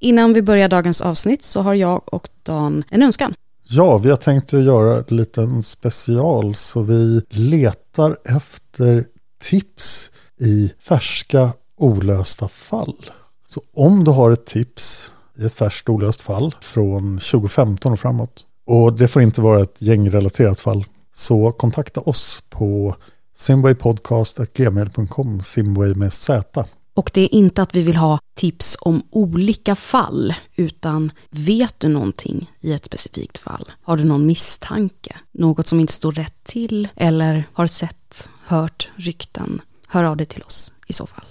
Innan vi börjar dagens avsnitt så har jag och Dan en önskan. Ja, vi har tänkt att göra en liten special så vi letar efter tips i färska olösta fall. Så om du har ett tips i ett färskt olöst fall från 2015 och framåt och det får inte vara ett gängrelaterat fall så kontakta oss på simwaypodcast.gmail.com Simway med Z. Och det är inte att vi vill ha tips om olika fall, utan vet du någonting i ett specifikt fall? Har du någon misstanke? Något som inte står rätt till? Eller har sett, hört rykten? Hör av dig till oss i så fall.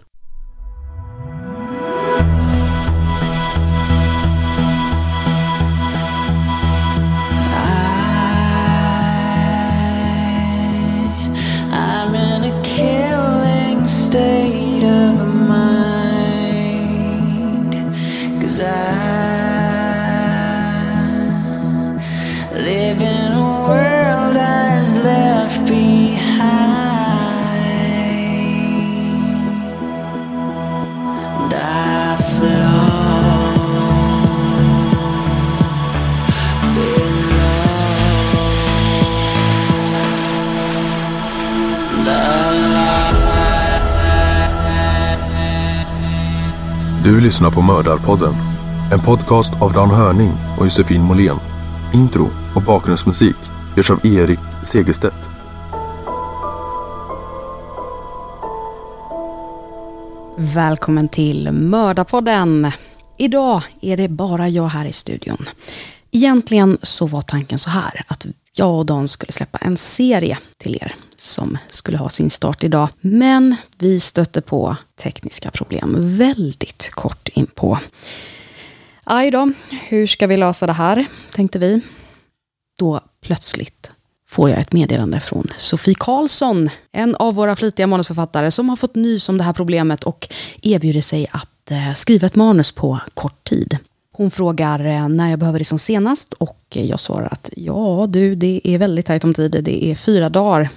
Du lyssnar på Mördarpodden. En podcast av Dan Hörning och Josefin Måhlén. Intro och bakgrundsmusik görs av Erik Segerstedt. Välkommen till Mördarpodden. Idag är det bara jag här i studion. Egentligen så var tanken så här att jag och Dan skulle släppa en serie till er som skulle ha sin start idag. Men vi stötte på tekniska problem väldigt kort inpå. Aj då, hur ska vi lösa det här, tänkte vi. Då plötsligt får jag ett meddelande från Sofie Karlsson, en av våra flitiga manusförfattare som har fått nys om det här problemet och erbjuder sig att eh, skriva ett manus på kort tid. Hon frågar eh, när jag behöver det som senast och jag svarar att ja du, det är väldigt tajt om tid. Det är fyra dagar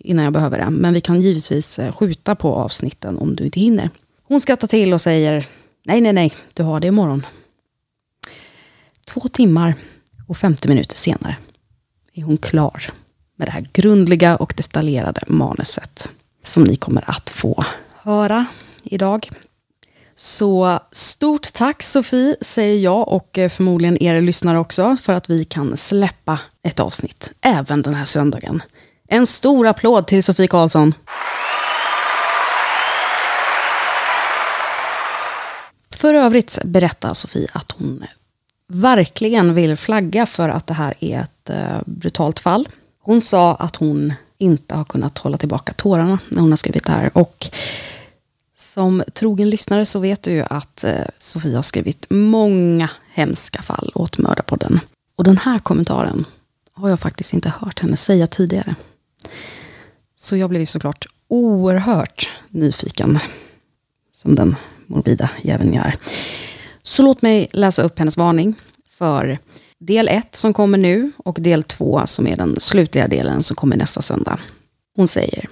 innan jag behöver det. Men vi kan givetvis eh, skjuta på avsnitten om du inte hinner. Hon skrattar till och säger nej, nej, nej, du har det imorgon. Två timmar och 50 minuter senare är hon klar med det här grundliga och detaljerade manuset som ni kommer att få höra idag. Så stort tack Sofie, säger jag och eh, förmodligen er lyssnare också, för att vi kan släppa ett avsnitt även den här söndagen. En stor applåd till Sofie Karlsson. För övrigt berättar Sofie att hon verkligen vill flagga för att det här är ett eh, brutalt fall. Hon sa att hon inte har kunnat hålla tillbaka tårarna när hon har skrivit det här. Och som trogen lyssnare så vet du ju att eh, Sofie har skrivit många hemska fall åt Mördarpodden. Och den här kommentaren har jag faktiskt inte hört henne säga tidigare. Så jag blev ju såklart oerhört nyfiken, som den morbida jäveln jag är. Så låt mig läsa upp hennes varning för del 1 som kommer nu och del 2 som är den slutliga delen som kommer nästa söndag. Hon säger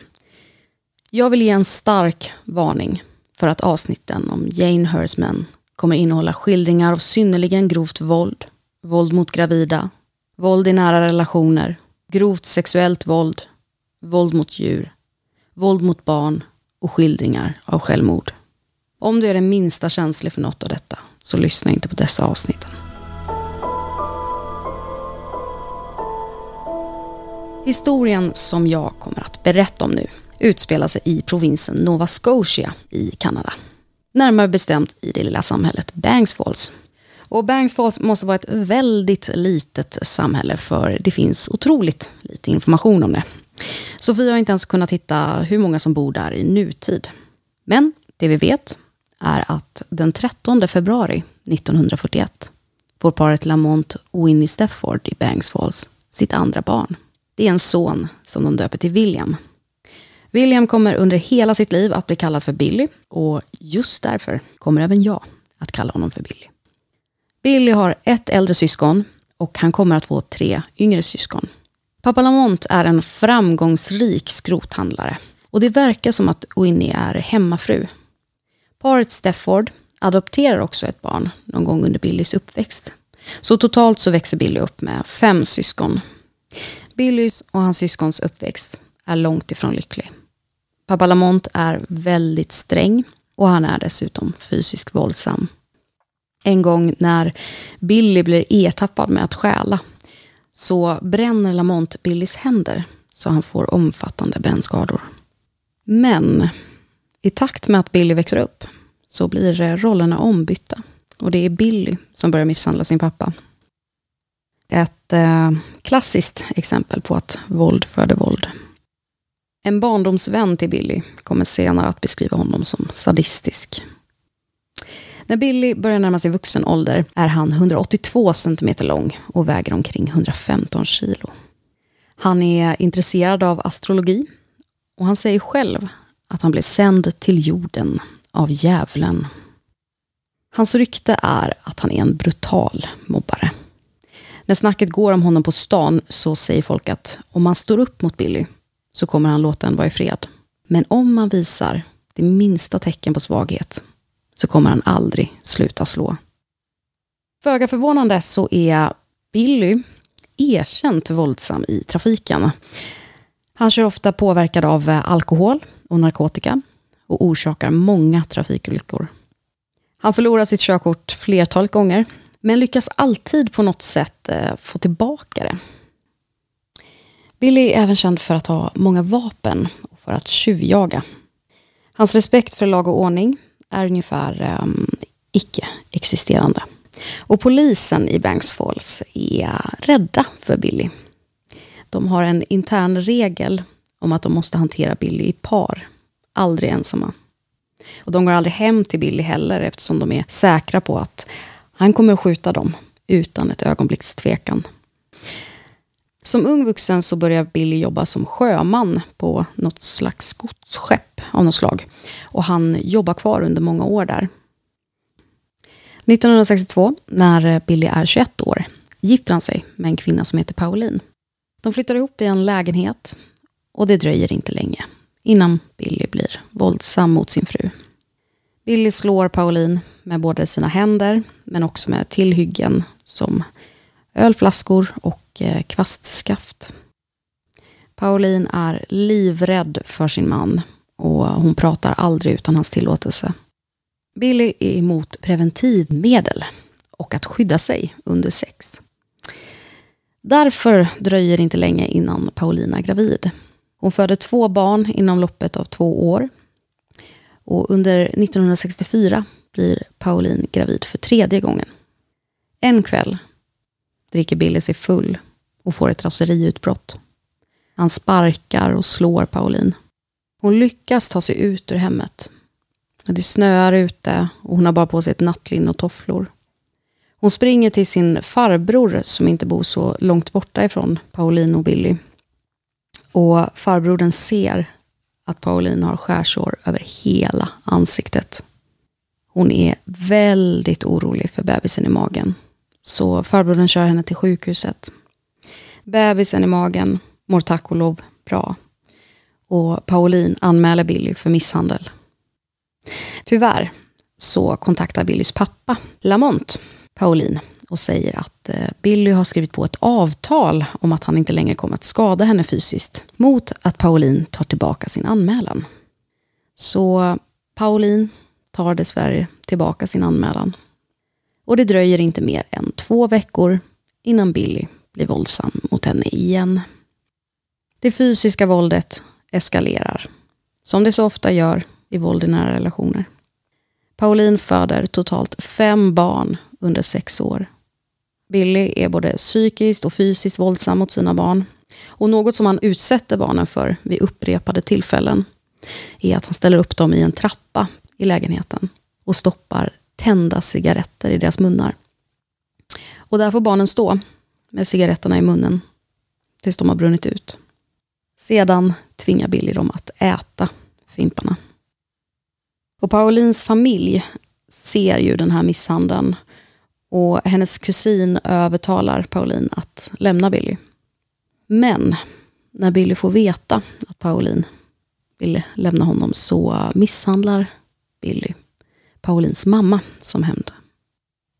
Jag vill ge en stark varning för att avsnitten om Jane Hersman kommer innehålla skildringar av synnerligen grovt våld, våld mot gravida, våld i nära relationer, grovt sexuellt våld, våld mot djur, våld mot barn och skildringar av självmord. Om du är det minsta känslig för något av detta, så lyssna inte på dessa avsnitten. Historien som jag kommer att berätta om nu utspelar sig i provinsen Nova Scotia i Kanada. Närmare bestämt i det lilla samhället Banks Falls. Och Banks Falls måste vara ett väldigt litet samhälle för det finns otroligt lite information om det. Sofia har inte ens kunnat hitta hur många som bor där i nutid. Men det vi vet är att den 13 februari 1941 får paret Lamont och Winnie Stefford i Banks Falls sitt andra barn. Det är en son som de döper till William. William kommer under hela sitt liv att bli kallad för Billy och just därför kommer även jag att kalla honom för Billy. Billy har ett äldre syskon och han kommer att få tre yngre syskon. Pappa Lamont är en framgångsrik skrothandlare och det verkar som att Winnie är hemmafru. Paret Stefford adopterar också ett barn någon gång under Billys uppväxt. Så totalt så växer Billy upp med fem syskon. Billys och hans syskons uppväxt är långt ifrån lycklig. Pappa Lamont är väldigt sträng och han är dessutom fysiskt våldsam. En gång när Billy blir ertappad med att stjäla så bränner Lamont Billys händer så han får omfattande brännskador. Men i takt med att Billy växer upp så blir rollerna ombytta och det är Billy som börjar misshandla sin pappa. Ett eh, klassiskt exempel på att våld föder våld. En barndomsvän till Billy kommer senare att beskriva honom som sadistisk. När Billy börjar närma sig vuxen ålder är han 182 cm lång och väger omkring 115 kilo. Han är intresserad av astrologi och han säger själv att han blev sänd till jorden av djävulen. Hans rykte är att han är en brutal mobbare. När snacket går om honom på stan så säger folk att om man står upp mot Billy så kommer han låta en vara i fred. Men om man visar det minsta tecken på svaghet så kommer han aldrig sluta slå. Föga förvånande så är Billy erkänt våldsam i trafiken. Han kör ofta påverkad av eh, alkohol och narkotika och orsakar många trafikolyckor. Han förlorar sitt körkort flertalet gånger, men lyckas alltid på något sätt eh, få tillbaka det. Billy är även känd för att ha många vapen och för att tjuvjaga. Hans respekt för lag och ordning är ungefär um, icke-existerande. Och polisen i Banks Falls är rädda för Billy. De har en intern regel om att de måste hantera Billy i par, aldrig ensamma. Och de går aldrig hem till Billy heller eftersom de är säkra på att han kommer att skjuta dem utan ett ögonblicks tvekan. Som ung vuxen så börjar Billy jobba som sjöman på något slags godsskepp av något slag. Och han jobbar kvar under många år där. 1962, när Billy är 21 år, gifter han sig med en kvinna som heter Pauline. De flyttar ihop i en lägenhet och det dröjer inte länge innan Billy blir våldsam mot sin fru. Billy slår Pauline med både sina händer men också med tillhyggen som ölflaskor och eh, kvastskaft. Pauline är livrädd för sin man och hon pratar aldrig utan hans tillåtelse. Billy är emot preventivmedel och att skydda sig under sex. Därför dröjer det inte länge innan Paulina är gravid. Hon föder två barn inom loppet av två år. Och under 1964 blir Pauline gravid för tredje gången. En kväll dricker Billy sig full och får ett raseriutbrott. Han sparkar och slår Pauline. Hon lyckas ta sig ut ur hemmet. Det snöar ute och hon har bara på sig ett nattlinne och tofflor. Hon springer till sin farbror som inte bor så långt borta ifrån Pauline och Billy. Och farbrodern ser att Pauline har skärsår över hela ansiktet. Hon är väldigt orolig för bebisen i magen. Så farbrodern kör henne till sjukhuset. Bebisen i magen mår tack och lov bra. Och Pauline anmäler Billy för misshandel. Tyvärr så kontaktar Billys pappa, Lamont, Pauline och säger att eh, Billy har skrivit på ett avtal om att han inte längre kommer att skada henne fysiskt mot att Pauline tar tillbaka sin anmälan. Så Pauline tar dessvärre tillbaka sin anmälan. Och det dröjer inte mer än två veckor innan Billy blir våldsam mot henne igen. Det fysiska våldet eskalerar, som det så ofta gör i våld i nära relationer. Pauline föder totalt fem barn under sex år. Billy är både psykiskt och fysiskt våldsam mot sina barn. Och något som han utsätter barnen för vid upprepade tillfällen är att han ställer upp dem i en trappa i lägenheten och stoppar tända cigaretter i deras munnar. Och där får barnen stå med cigaretterna i munnen tills de har brunnit ut. Sedan tvingar Billy dem att äta fimparna. Och Paulins familj ser ju den här misshandeln och hennes kusin övertalar Pauline att lämna Billy. Men när Billy får veta att Pauline vill lämna honom så misshandlar Billy Paulins mamma som hämnd.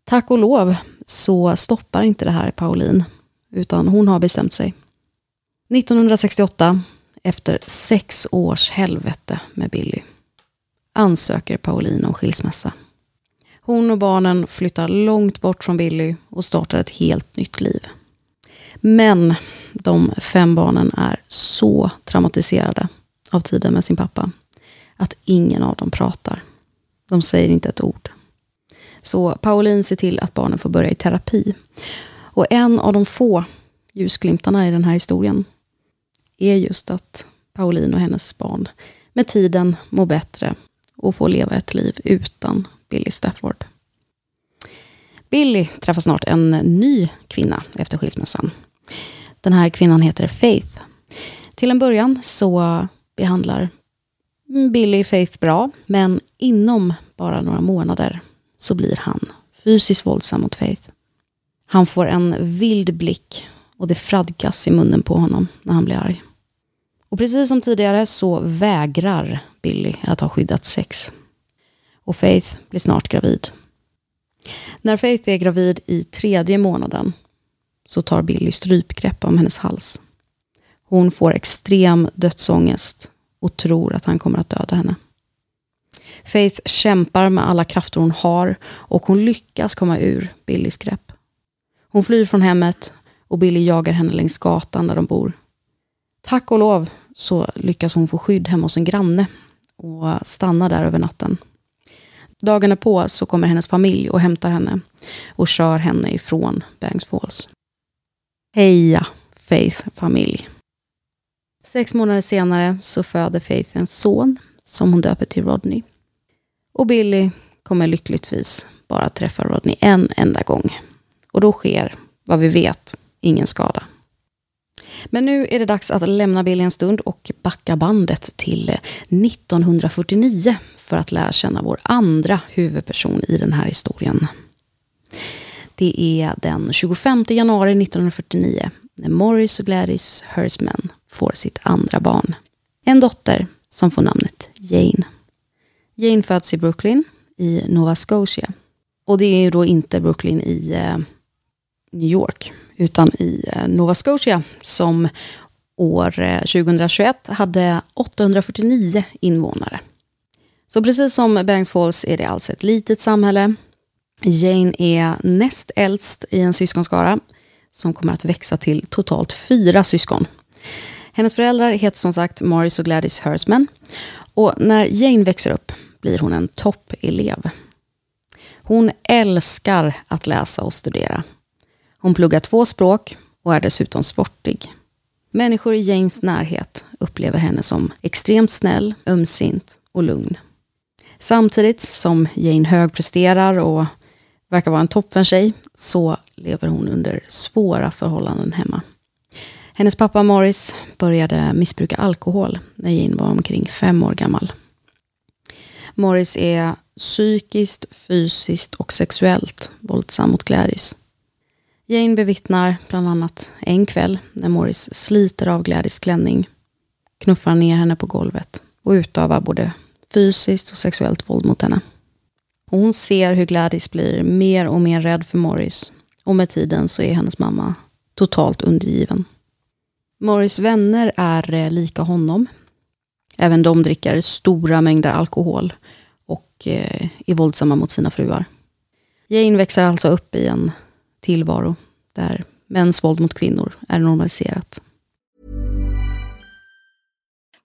Tack och lov så stoppar inte det här Pauline, utan hon har bestämt sig. 1968, efter sex års helvete med Billy, ansöker Pauline om skilsmässa. Hon och barnen flyttar långt bort från Billy och startar ett helt nytt liv. Men de fem barnen är så traumatiserade av tiden med sin pappa att ingen av dem pratar. De säger inte ett ord. Så Pauline ser till att barnen får börja i terapi. Och en av de få ljusglimtarna i den här historien är just att Pauline och hennes barn med tiden mår bättre och får leva ett liv utan Billy Stafford. Billy träffar snart en ny kvinna efter skilsmässan. Den här kvinnan heter Faith. Till en början så behandlar Mm, Billy Faith bra, men inom bara några månader så blir han fysiskt våldsam mot Faith. Han får en vild blick och det fradgas i munnen på honom när han blir arg. Och precis som tidigare så vägrar Billy att ha skyddat sex. Och Faith blir snart gravid. När Faith är gravid i tredje månaden så tar Billy strypgrepp om hennes hals. Hon får extrem dödsångest och tror att han kommer att döda henne. Faith kämpar med alla krafter hon har och hon lyckas komma ur Billys grepp. Hon flyr från hemmet och Billy jagar henne längs gatan där de bor. Tack och lov så lyckas hon få skydd hemma hos en granne och stanna där över natten. Dagen på så kommer hennes familj och hämtar henne och kör henne ifrån Bangs Falls. Heja Faith familj. Sex månader senare så föder Faith en son som hon döper till Rodney. Och Billy kommer lyckligtvis bara träffa Rodney en enda gång. Och då sker, vad vi vet, ingen skada. Men nu är det dags att lämna Billy en stund och backa bandet till 1949 för att lära känna vår andra huvudperson i den här historien. Det är den 25 januari 1949 när Morris och Gladys Hersman får sitt andra barn. En dotter som får namnet Jane. Jane föds i Brooklyn i Nova Scotia. Och det är ju då inte Brooklyn i eh, New York, utan i eh, Nova Scotia som år eh, 2021 hade 849 invånare. Så precis som Bangs Falls är det alltså ett litet samhälle. Jane är näst äldst i en syskonskara som kommer att växa till totalt fyra syskon. Hennes föräldrar heter som sagt Morris och Gladys Hersman. Och när Jane växer upp blir hon en toppelev. Hon älskar att läsa och studera. Hon pluggar två språk och är dessutom sportig. Människor i Janes närhet upplever henne som extremt snäll, ömsint och lugn. Samtidigt som Jane högpresterar och verkar vara en toppentjej så lever hon under svåra förhållanden hemma. Hennes pappa Morris började missbruka alkohol när Jane var omkring fem år gammal. Morris är psykiskt, fysiskt och sexuellt våldsam mot Gladys. Jane bevittnar bland annat en kväll när Morris sliter av Gladys klänning, knuffar ner henne på golvet och utövar både fysiskt och sexuellt våld mot henne. Och hon ser hur Gladys blir mer och mer rädd för Morris och med tiden så är hennes mamma totalt undergiven. Morris vänner är eh, lika honom. Även de dricker stora mängder alkohol och eh, är våldsamma mot sina fruar. Jane växer alltså upp i en tillvaro där mäns våld mot kvinnor är normaliserat.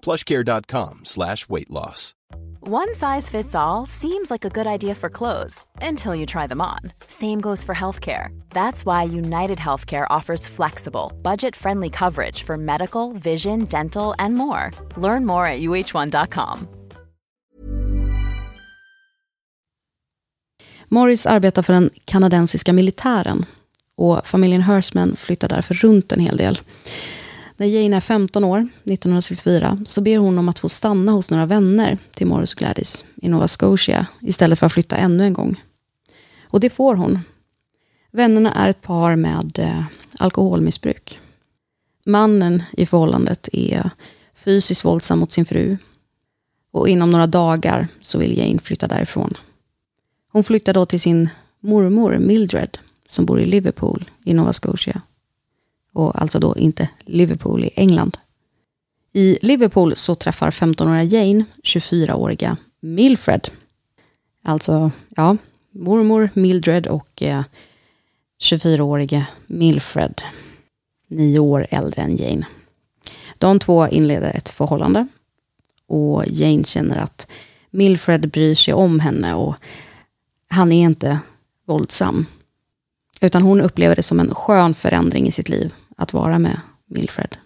plushcare.com slash weight loss. One size fits all seems like a good idea for clothes until you try them on. Same goes for healthcare. That's why United Healthcare offers flexible, budget friendly coverage for medical, vision, dental, and more. Learn more at uh1.com. Morris arbetar för den kanadensiska militären och familjen Hersman flyttar därför runt en hel del. När Jane är 15 år, 1964, så ber hon om att få stanna hos några vänner till Morris Gladys i Nova Scotia istället för att flytta ännu en gång. Och det får hon. Vännerna är ett par med eh, alkoholmissbruk. Mannen i förhållandet är fysiskt våldsam mot sin fru. Och inom några dagar så vill Jane flytta därifrån. Hon flyttar då till sin mormor Mildred som bor i Liverpool i Nova Scotia och alltså då inte Liverpool i England. I Liverpool så träffar 15-åriga Jane 24-åriga Milfred. Alltså, ja, mormor Mildred och eh, 24-årige Milfred. Nio år äldre än Jane. De två inleder ett förhållande. Och Jane känner att Milfred bryr sig om henne och han är inte våldsam. Utan hon upplever det som en skön förändring i sitt liv att vara med Milfred.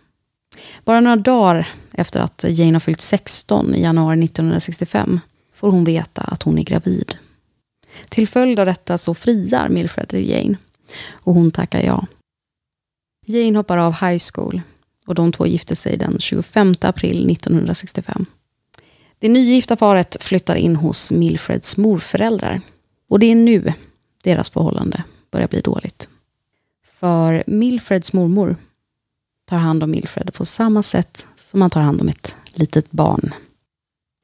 Bara några dagar efter att Jane har fyllt 16 i januari 1965 får hon veta att hon är gravid. Till följd av detta så friar Milfred Jane och hon tackar ja. Jane hoppar av high school och de två gifter sig den 25 april 1965. Det nygifta paret flyttar in hos Milfreds morföräldrar och det är nu deras förhållande börjar bli dåligt. För Milfreds mormor tar hand om Milfred på samma sätt som man tar hand om ett litet barn.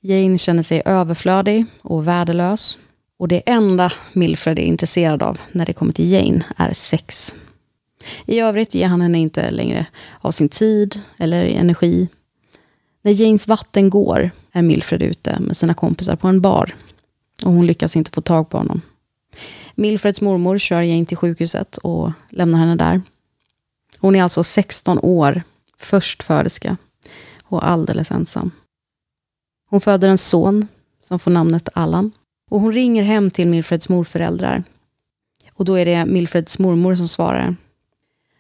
Jane känner sig överflödig och värdelös. Och det enda Milfred är intresserad av när det kommer till Jane är sex. I övrigt ger han henne inte längre av sin tid eller energi. När Janes vatten går är Milfred ute med sina kompisar på en bar. Och hon lyckas inte få tag på honom. Milfreds mormor kör Jane till sjukhuset och lämnar henne där. Hon är alltså 16 år, förstföderska och alldeles ensam. Hon föder en son som får namnet Allan Och hon ringer hem till Milfreds morföräldrar. Och då är det Milfreds mormor som svarar.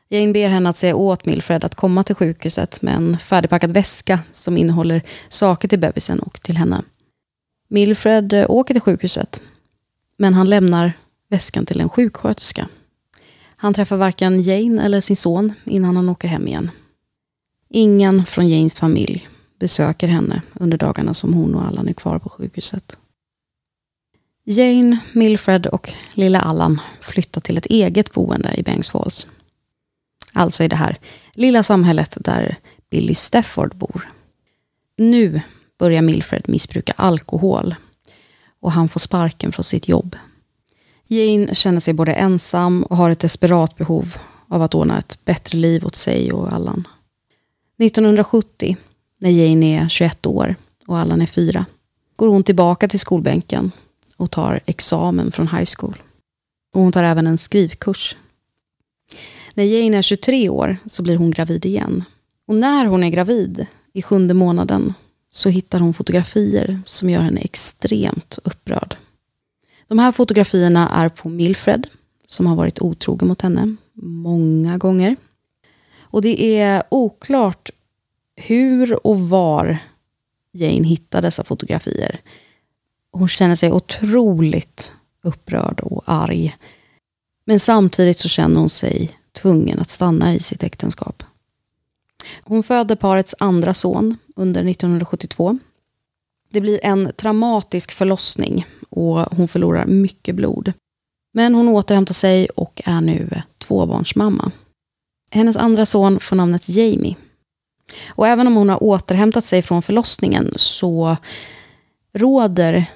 Jane ber henne att säga åt Milfred att komma till sjukhuset med en färdigpackad väska som innehåller saker till bebisen och till henne. Milfred åker till sjukhuset, men han lämnar väskan till en sjuksköterska. Han träffar varken Jane eller sin son innan han åker hem igen. Ingen från Janes familj besöker henne under dagarna som hon och Allan är kvar på sjukhuset. Jane, Milfred och lilla Allan flyttar till ett eget boende i Banks Falls. Alltså i det här lilla samhället där Billy Stafford bor. Nu börjar Milfred missbruka alkohol och han får sparken från sitt jobb. Jane känner sig både ensam och har ett desperat behov av att ordna ett bättre liv åt sig och Allan. 1970, när Jane är 21 år och Allan är 4, går hon tillbaka till skolbänken och tar examen från high school. Och hon tar även en skrivkurs. När Jane är 23 år så blir hon gravid igen. Och när hon är gravid, i sjunde månaden, så hittar hon fotografier som gör henne extremt upprörd. De här fotografierna är på Milfred, som har varit otrogen mot henne många gånger. Och det är oklart hur och var Jane hittar dessa fotografier. Hon känner sig otroligt upprörd och arg. Men samtidigt så känner hon sig tvungen att stanna i sitt äktenskap. Hon föder parets andra son under 1972. Det blir en traumatisk förlossning och hon förlorar mycket blod. Men hon återhämtar sig och är nu tvåbarnsmamma. Hennes andra son får namnet Jamie. Och även om hon har återhämtat sig från förlossningen så råder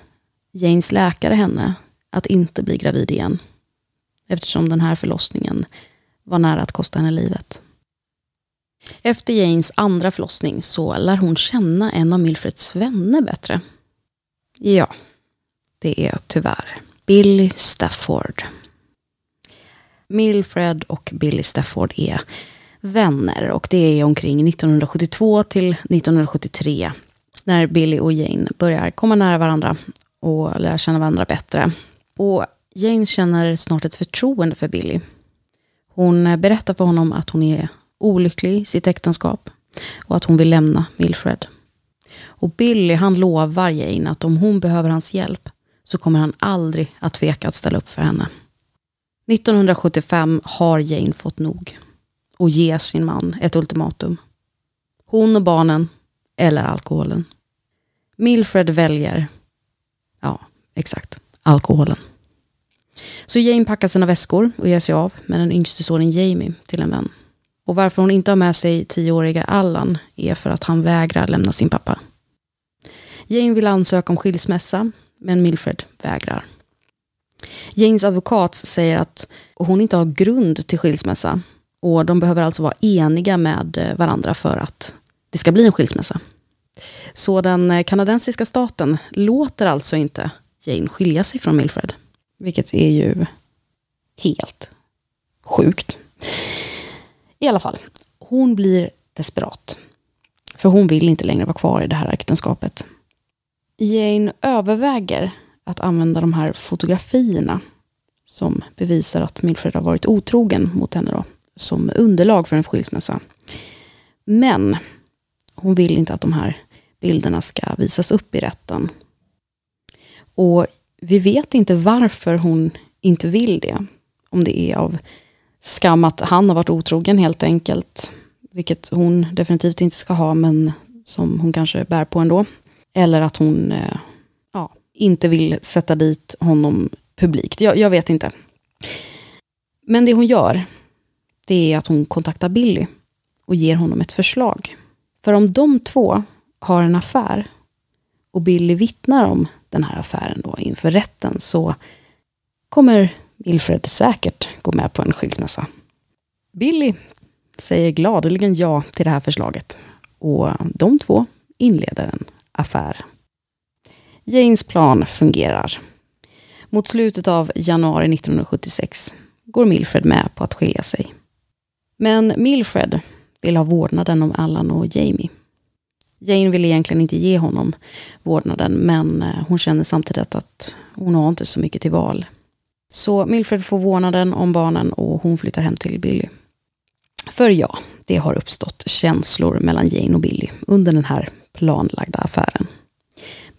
Janes läkare henne att inte bli gravid igen. Eftersom den här förlossningen var nära att kosta henne livet. Efter Janes andra förlossning så lär hon känna en av Milfreds vänner bättre. Ja, det är tyvärr Billy Stafford. Milfred och Billy Stafford är vänner och det är omkring 1972 till 1973 när Billy och Jane börjar komma nära varandra och lära känna varandra bättre. Och Jane känner snart ett förtroende för Billy. Hon berättar för honom att hon är olycklig i sitt äktenskap och att hon vill lämna Milfred. Och Billy han lovar Jane att om hon behöver hans hjälp så kommer han aldrig att tveka att ställa upp för henne. 1975 har Jane fått nog och ger sin man ett ultimatum. Hon och barnen eller alkoholen. Milfred väljer, ja, exakt, alkoholen. Så Jane packar sina väskor och ger sig av med den yngste sonen Jamie till en vän. Och varför hon inte har med sig tioåriga Allan är för att han vägrar lämna sin pappa. Jane vill ansöka om skilsmässa, men Milfred vägrar. Janes advokat säger att hon inte har grund till skilsmässa och de behöver alltså vara eniga med varandra för att det ska bli en skilsmässa. Så den kanadensiska staten låter alltså inte Jane skilja sig från Milfred. Vilket är ju helt sjukt. I alla fall, hon blir desperat. För hon vill inte längre vara kvar i det här äktenskapet. Jane överväger att använda de här fotografierna som bevisar att Milfred har varit otrogen mot henne då, som underlag för en skilsmässa. Men hon vill inte att de här bilderna ska visas upp i rätten. Och vi vet inte varför hon inte vill det. Om det är av skam att han har varit otrogen helt enkelt. Vilket hon definitivt inte ska ha, men som hon kanske bär på ändå. Eller att hon eh, ja, inte vill sätta dit honom publikt. Jag, jag vet inte. Men det hon gör, det är att hon kontaktar Billy och ger honom ett förslag. För om de två har en affär och Billy vittnar om den här affären då inför rätten så kommer Wilfred säkert gå med på en skilsmässa. Billy säger gladeligen ja till det här förslaget och de två inleder en affär. Janes plan fungerar. Mot slutet av januari 1976 går Milfred med på att skilja sig. Men Milfred vill ha vårdnaden om Allan och Jamie. Jane vill egentligen inte ge honom vårdnaden, men eh, hon känner samtidigt att hon har inte så mycket till val. Så Milfred får vårdnaden om barnen och hon flyttar hem till Billy. För ja, det har uppstått känslor mellan Jane och Billy under den här planlagda affären.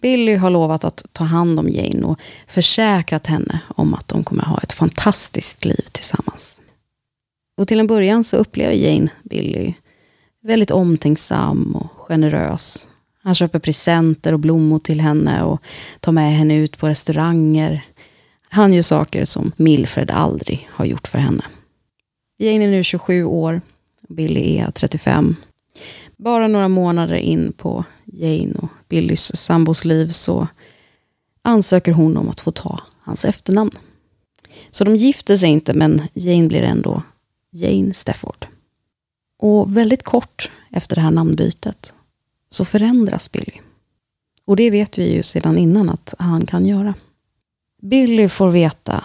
Billy har lovat att ta hand om Jane och försäkrat henne om att de kommer ha ett fantastiskt liv tillsammans. Och till en början så upplever Jane Billy väldigt omtänksam och generös. Han köper presenter och blommor till henne och tar med henne ut på restauranger. Han gör saker som Milfred aldrig har gjort för henne. Jane är nu 27 år, Billy är 35. Bara några månader in på Jane och Billys sambos liv så ansöker hon om att få ta hans efternamn. Så de gifter sig inte, men Jane blir ändå Jane Stafford. Och väldigt kort efter det här namnbytet så förändras Billy. Och det vet vi ju sedan innan att han kan göra. Billy får veta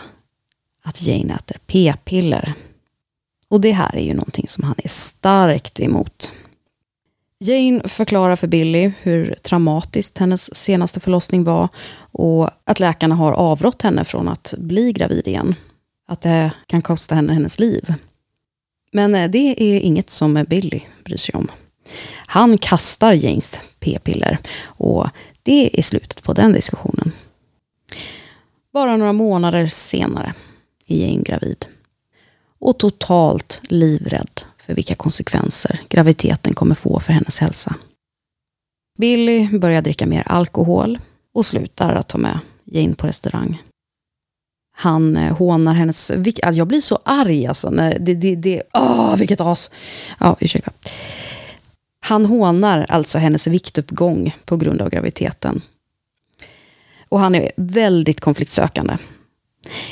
att Jane äter p-piller. Och det här är ju någonting som han är starkt emot. Jane förklarar för Billy hur traumatiskt hennes senaste förlossning var och att läkarna har avrått henne från att bli gravid igen. Att det kan kosta henne hennes liv. Men eh, det är inget som Billy bryr sig om. Han kastar Janes p-piller och det är slutet på den diskussionen. Bara några månader senare är Jane gravid. Och totalt livrädd för vilka konsekvenser graviditeten kommer få för hennes hälsa. Billy börjar dricka mer alkohol och slutar att ta med Jane på restaurang. Han eh, hånar hennes... Alltså jag blir så arg alltså. Det, det, det, åh, vilket as! Ja, ursäkta. Han hånar alltså hennes viktuppgång på grund av graviditeten. Och han är väldigt konfliktsökande.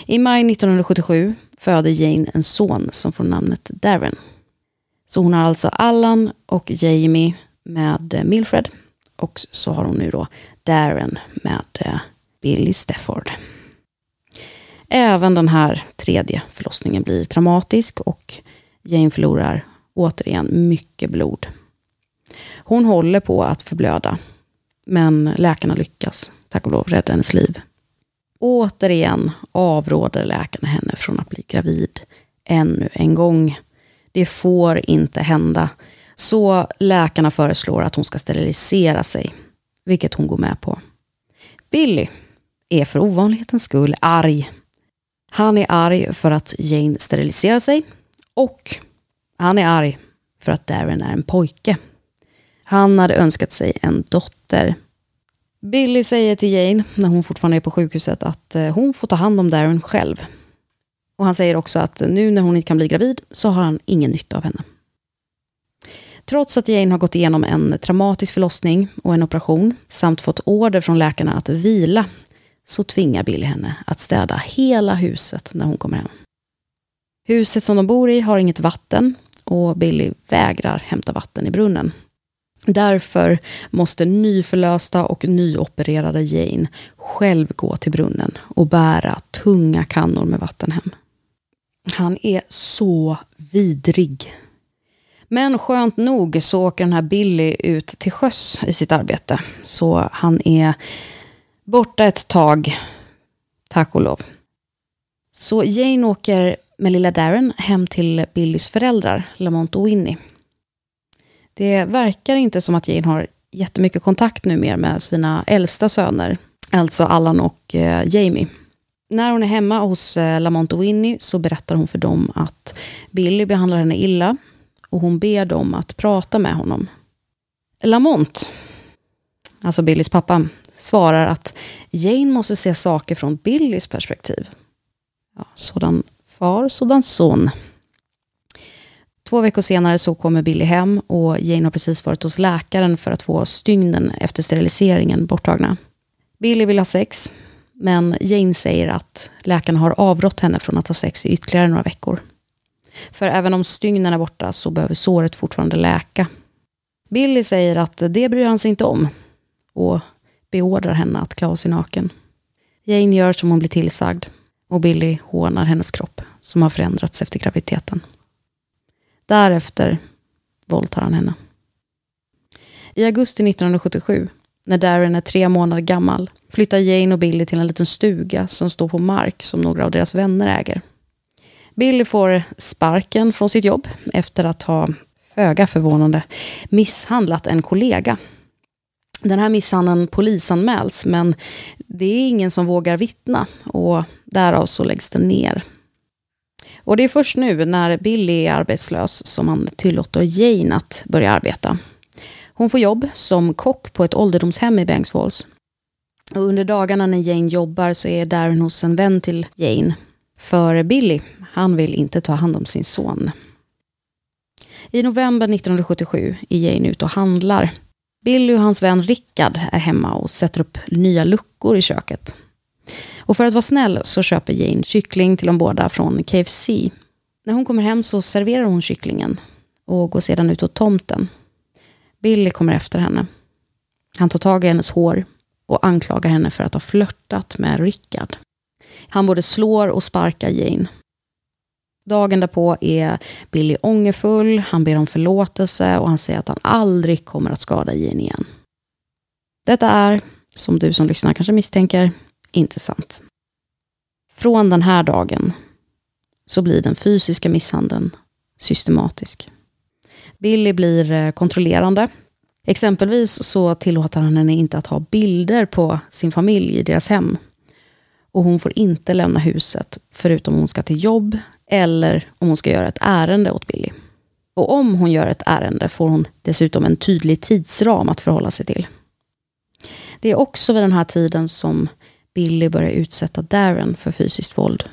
I maj 1977 föder Jane en son som får namnet Darren. Så hon har alltså Allan och Jamie med eh, Milfred. Och så har hon nu då Darren med eh, Billy Stafford. Även den här tredje förlossningen blir traumatisk och Jane förlorar återigen mycket blod. Hon håller på att förblöda, men läkarna lyckas, tack och lov, rädda hennes liv. Återigen avråder läkarna henne från att bli gravid ännu en gång. Det får inte hända. Så läkarna föreslår att hon ska sterilisera sig, vilket hon går med på. Billy är för ovanlighetens skull arg han är arg för att Jane steriliserar sig och han är arg för att Darren är en pojke. Han hade önskat sig en dotter. Billy säger till Jane, när hon fortfarande är på sjukhuset, att eh, hon får ta hand om Darren själv. Och han säger också att nu när hon inte kan bli gravid så har han ingen nytta av henne. Trots att Jane har gått igenom en traumatisk förlossning och en operation samt fått order från läkarna att vila så tvingar Billy henne att städa hela huset när hon kommer hem. Huset som de bor i har inget vatten och Billy vägrar hämta vatten i brunnen. Därför måste nyförlösta och nyopererade Jane själv gå till brunnen och bära tunga kannor med vatten hem. Han är så vidrig. Men skönt nog så åker den här Billy ut till sjöss i sitt arbete. Så han är borta ett tag, tack och lov. Så Jane åker med lilla Darren hem till Billys föräldrar, Lamont och Winnie. Det verkar inte som att Jane har jättemycket kontakt nu mer med sina äldsta söner, alltså Allan och eh, Jamie. När hon är hemma hos eh, Lamont och Winnie så berättar hon för dem att Billy behandlar henne illa och hon ber dem att prata med honom. Lamont, alltså Billys pappa, svarar att Jane måste se saker från Billys perspektiv. Ja, sådan far, sådan son. Två veckor senare så kommer Billy hem och Jane har precis varit hos läkaren för att få stygnen efter steriliseringen borttagna. Billy vill ha sex, men Jane säger att läkarna har avrått henne från att ha sex i ytterligare några veckor. För även om stygnen är borta så behöver såret fortfarande läka. Billy säger att det bryr han sig inte om. Och beordrar henne att klä av sig naken. Jane gör som hon blir tillsagd och Billy hånar hennes kropp som har förändrats efter graviditeten. Därefter våldtar han henne. I augusti 1977, när Darren är tre månader gammal, flyttar Jane och Billy till en liten stuga som står på mark som några av deras vänner äger. Billy får sparken från sitt jobb efter att ha, föga förvånande, misshandlat en kollega. Den här misshandeln polisanmäls, men det är ingen som vågar vittna och därav så läggs den ner. Och det är först nu när Billy är arbetslös som han tillåter Jane att börja arbeta. Hon får jobb som kock på ett ålderdomshem i Bengtsfalls. Och under dagarna när Jane jobbar så är Darren hos en vän till Jane. För Billy, han vill inte ta hand om sin son. I november 1977 är Jane ute och handlar. Billy och hans vän Rickard är hemma och sätter upp nya luckor i köket. Och för att vara snäll så köper Jane kyckling till de båda från KFC. När hon kommer hem så serverar hon kycklingen och går sedan ut åt tomten. Billy kommer efter henne. Han tar tag i hennes hår och anklagar henne för att ha flörtat med Rickard. Han både slår och sparkar Jane. Dagen därpå är Billy ångerfull, han ber om förlåtelse och han säger att han aldrig kommer att skada Jane igen. Detta är, som du som lyssnar kanske misstänker, inte sant. Från den här dagen så blir den fysiska misshandeln systematisk. Billy blir eh, kontrollerande. Exempelvis så tillåter han henne inte att ha bilder på sin familj i deras hem. Och hon får inte lämna huset förutom om hon ska till jobb eller om hon ska göra ett ärende åt Billy. Och om hon gör ett ärende får hon dessutom en tydlig tidsram att förhålla sig till. Det är också vid den här tiden som Billy börjar utsätta Darren för fysiskt våld.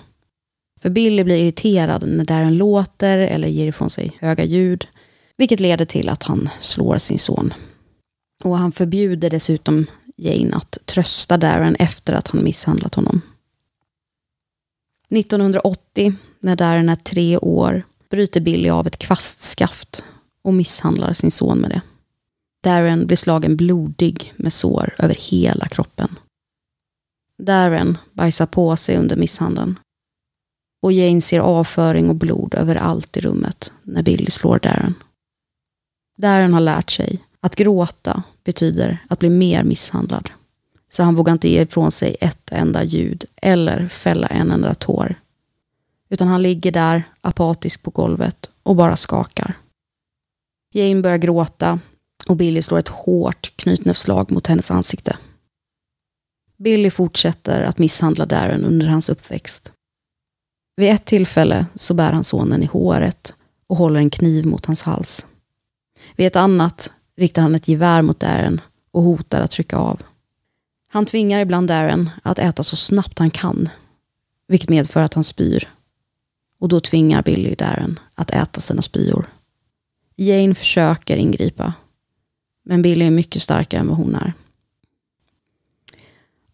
För Billy blir irriterad när Darren låter eller ger ifrån sig höga ljud, vilket leder till att han slår sin son. Och han förbjuder dessutom Jane att trösta Darren efter att han misshandlat honom. 1980, när Darren är tre år, bryter Billy av ett kvastskaft och misshandlar sin son med det. Darren blir slagen blodig med sår över hela kroppen. Darren bajsar på sig under misshandeln. Och Jane ser avföring och blod överallt i rummet när Billy slår Darren. Darren har lärt sig att gråta betyder att bli mer misshandlad. Så han vågar inte ge ifrån sig ett enda ljud eller fälla en enda tår. Utan han ligger där apatisk på golvet och bara skakar. Jane börjar gråta och Billy slår ett hårt knytnävsslag mot hennes ansikte. Billy fortsätter att misshandla Darren under hans uppväxt. Vid ett tillfälle så bär han sonen i håret och håller en kniv mot hans hals. Vid ett annat riktar han ett gevär mot Darren och hotar att trycka av. Han tvingar ibland Darren att äta så snabbt han kan, vilket medför att han spyr. Och då tvingar Billy Darren att äta sina spyor. Jane försöker ingripa, men Billy är mycket starkare än vad hon är.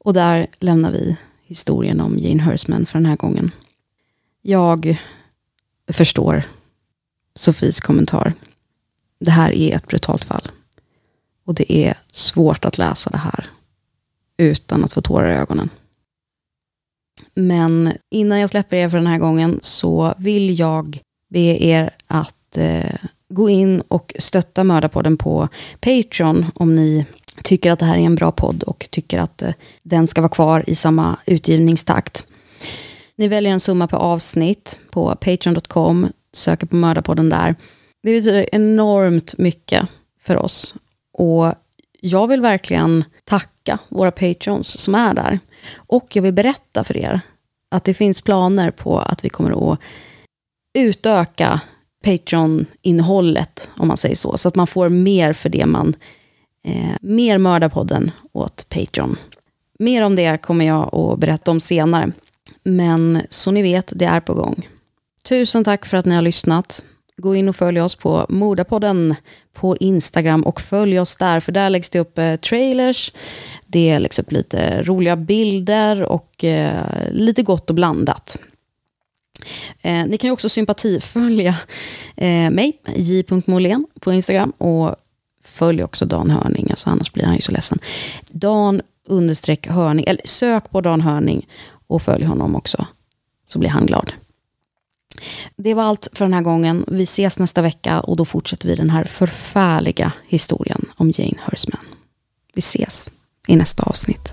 Och där lämnar vi historien om Jane Hersman för den här gången. Jag förstår Sofies kommentar. Det här är ett brutalt fall. Och det är svårt att läsa det här utan att få tårar i ögonen. Men innan jag släpper er för den här gången så vill jag be er att eh, gå in och stötta Mördarpodden på Patreon om ni tycker att det här är en bra podd och tycker att eh, den ska vara kvar i samma utgivningstakt. Ni väljer en summa per avsnitt på patreon.com, söker på Mördarpodden där. Det betyder enormt mycket för oss. Och jag vill verkligen tacka våra patrons som är där. Och jag vill berätta för er att det finns planer på att vi kommer att utöka Patreon-innehållet, om man säger så. Så att man får mer för det man Eh, mer Mördarpodden åt Patreon. Mer om det kommer jag att berätta om senare. Men så ni vet, det är på gång. Tusen tack för att ni har lyssnat. Gå in och följ oss på Modapodden på Instagram och följ oss där, för där läggs det upp eh, trailers, det läggs upp lite roliga bilder och eh, lite gott och blandat. Eh, ni kan ju också sympatifölja eh, mig, j.molén på Instagram och följ också Dan Hörning, alltså annars blir han ju så ledsen. Dan understreck Hörning, eller sök på Dan Hörning och följ honom också, så blir han glad. Det var allt för den här gången. Vi ses nästa vecka och då fortsätter vi den här förfärliga historien om Jane Hersman. Vi ses i nästa avsnitt.